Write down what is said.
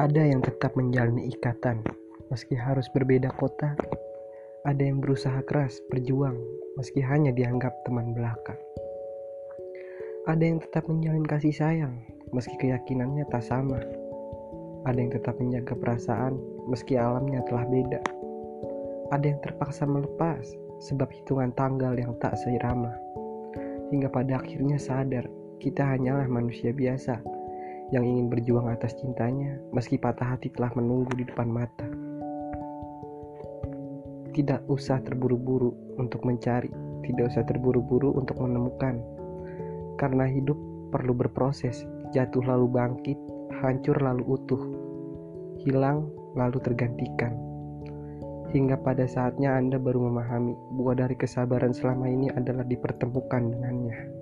Ada yang tetap menjalani ikatan, meski harus berbeda kota. Ada yang berusaha keras berjuang, meski hanya dianggap teman belaka. Ada yang tetap menjalin kasih sayang, meski keyakinannya tak sama. Ada yang tetap menjaga perasaan, meski alamnya telah beda. Ada yang terpaksa melepas, sebab hitungan tanggal yang tak seirama. Hingga pada akhirnya sadar, kita hanyalah manusia biasa yang ingin berjuang atas cintanya meski patah hati telah menunggu di depan mata. Tidak usah terburu-buru untuk mencari, tidak usah terburu-buru untuk menemukan. Karena hidup perlu berproses, jatuh lalu bangkit, hancur lalu utuh, hilang lalu tergantikan. Hingga pada saatnya Anda baru memahami bahwa dari kesabaran selama ini adalah dipertemukan dengannya.